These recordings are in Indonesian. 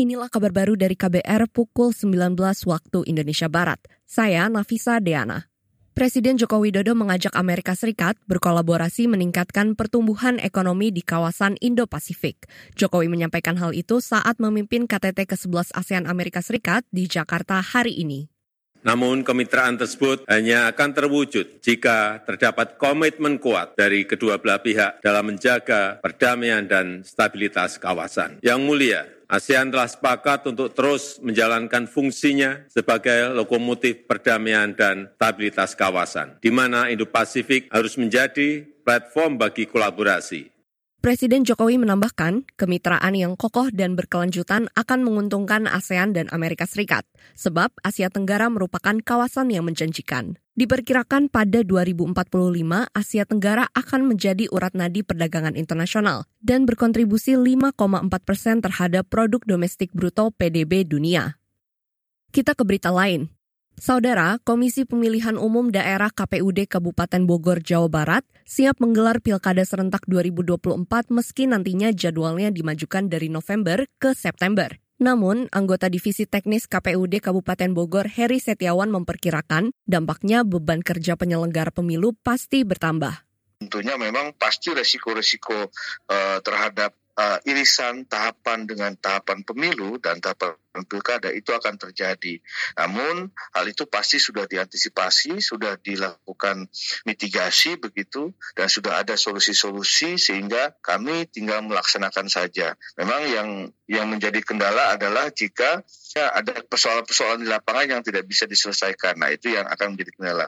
Inilah kabar baru dari KBR pukul 19 waktu Indonesia Barat. Saya Nafisa Deana. Presiden Joko Widodo mengajak Amerika Serikat berkolaborasi meningkatkan pertumbuhan ekonomi di kawasan Indo-Pasifik. Jokowi menyampaikan hal itu saat memimpin KTT ke-11 ASEAN Amerika Serikat di Jakarta hari ini. Namun kemitraan tersebut hanya akan terwujud jika terdapat komitmen kuat dari kedua belah pihak dalam menjaga perdamaian dan stabilitas kawasan. Yang mulia, ASEAN telah sepakat untuk terus menjalankan fungsinya sebagai lokomotif perdamaian dan stabilitas kawasan, di mana Indo-Pasifik harus menjadi platform bagi kolaborasi, Presiden Jokowi menambahkan, kemitraan yang kokoh dan berkelanjutan akan menguntungkan ASEAN dan Amerika Serikat, sebab Asia Tenggara merupakan kawasan yang menjanjikan. Diperkirakan pada 2045, Asia Tenggara akan menjadi urat nadi perdagangan internasional dan berkontribusi 5,4 persen terhadap produk domestik bruto PDB dunia. Kita ke berita lain. Saudara, Komisi Pemilihan Umum Daerah KPUD Kabupaten Bogor, Jawa Barat siap menggelar Pilkada serentak 2024 meski nantinya jadwalnya dimajukan dari November ke September. Namun, anggota Divisi Teknis KPUD Kabupaten Bogor, Heri Setiawan memperkirakan dampaknya beban kerja penyelenggara pemilu pasti bertambah. Tentunya memang pasti resiko-resiko uh, terhadap uh, irisan tahapan dengan tahapan pemilu dan tahapan pilkada itu akan terjadi. Namun hal itu pasti sudah diantisipasi, sudah dilakukan mitigasi begitu dan sudah ada solusi-solusi sehingga kami tinggal melaksanakan saja. Memang yang yang menjadi kendala adalah jika ya, ada persoalan-persoalan di lapangan yang tidak bisa diselesaikan. Nah, itu yang akan menjadi kendala.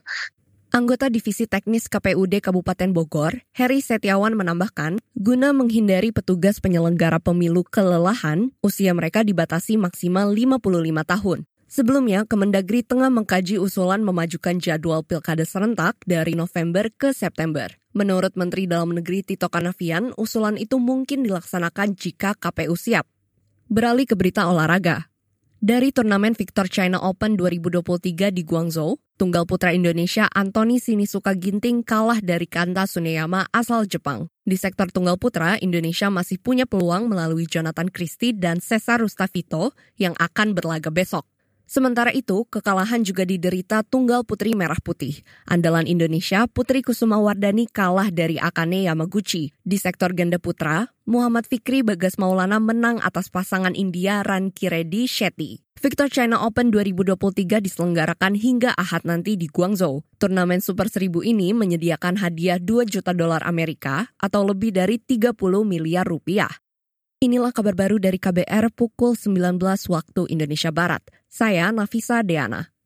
Anggota Divisi Teknis KPUD Kabupaten Bogor, Heri Setiawan menambahkan, guna menghindari petugas penyelenggara pemilu kelelahan, usia mereka dibatasi maksimal 55 tahun. Sebelumnya, Kemendagri tengah mengkaji usulan memajukan jadwal pilkada serentak dari November ke September. Menurut Menteri Dalam Negeri Tito Karnavian, usulan itu mungkin dilaksanakan jika KPU siap. Beralih ke berita olahraga. Dari turnamen Victor China Open 2023 di Guangzhou, tunggal putra Indonesia Anthony Sinisuka Ginting kalah dari Kanta Suneyama asal Jepang. Di sektor tunggal putra, Indonesia masih punya peluang melalui Jonathan Christie dan Cesar Rustavito yang akan berlaga besok. Sementara itu, kekalahan juga diderita tunggal putri merah putih. Andalan Indonesia, Putri Kusuma Wardani kalah dari Akane Yamaguchi. Di sektor ganda putra, Muhammad Fikri Bagas Maulana menang atas pasangan India Ranki Reddy Shetty. Victor China Open 2023 diselenggarakan hingga Ahad nanti di Guangzhou. Turnamen Super 1000 ini menyediakan hadiah 2 juta dolar Amerika atau lebih dari 30 miliar rupiah. Inilah kabar baru dari KBR pukul 19 waktu Indonesia Barat. Saya Nafisa Deana.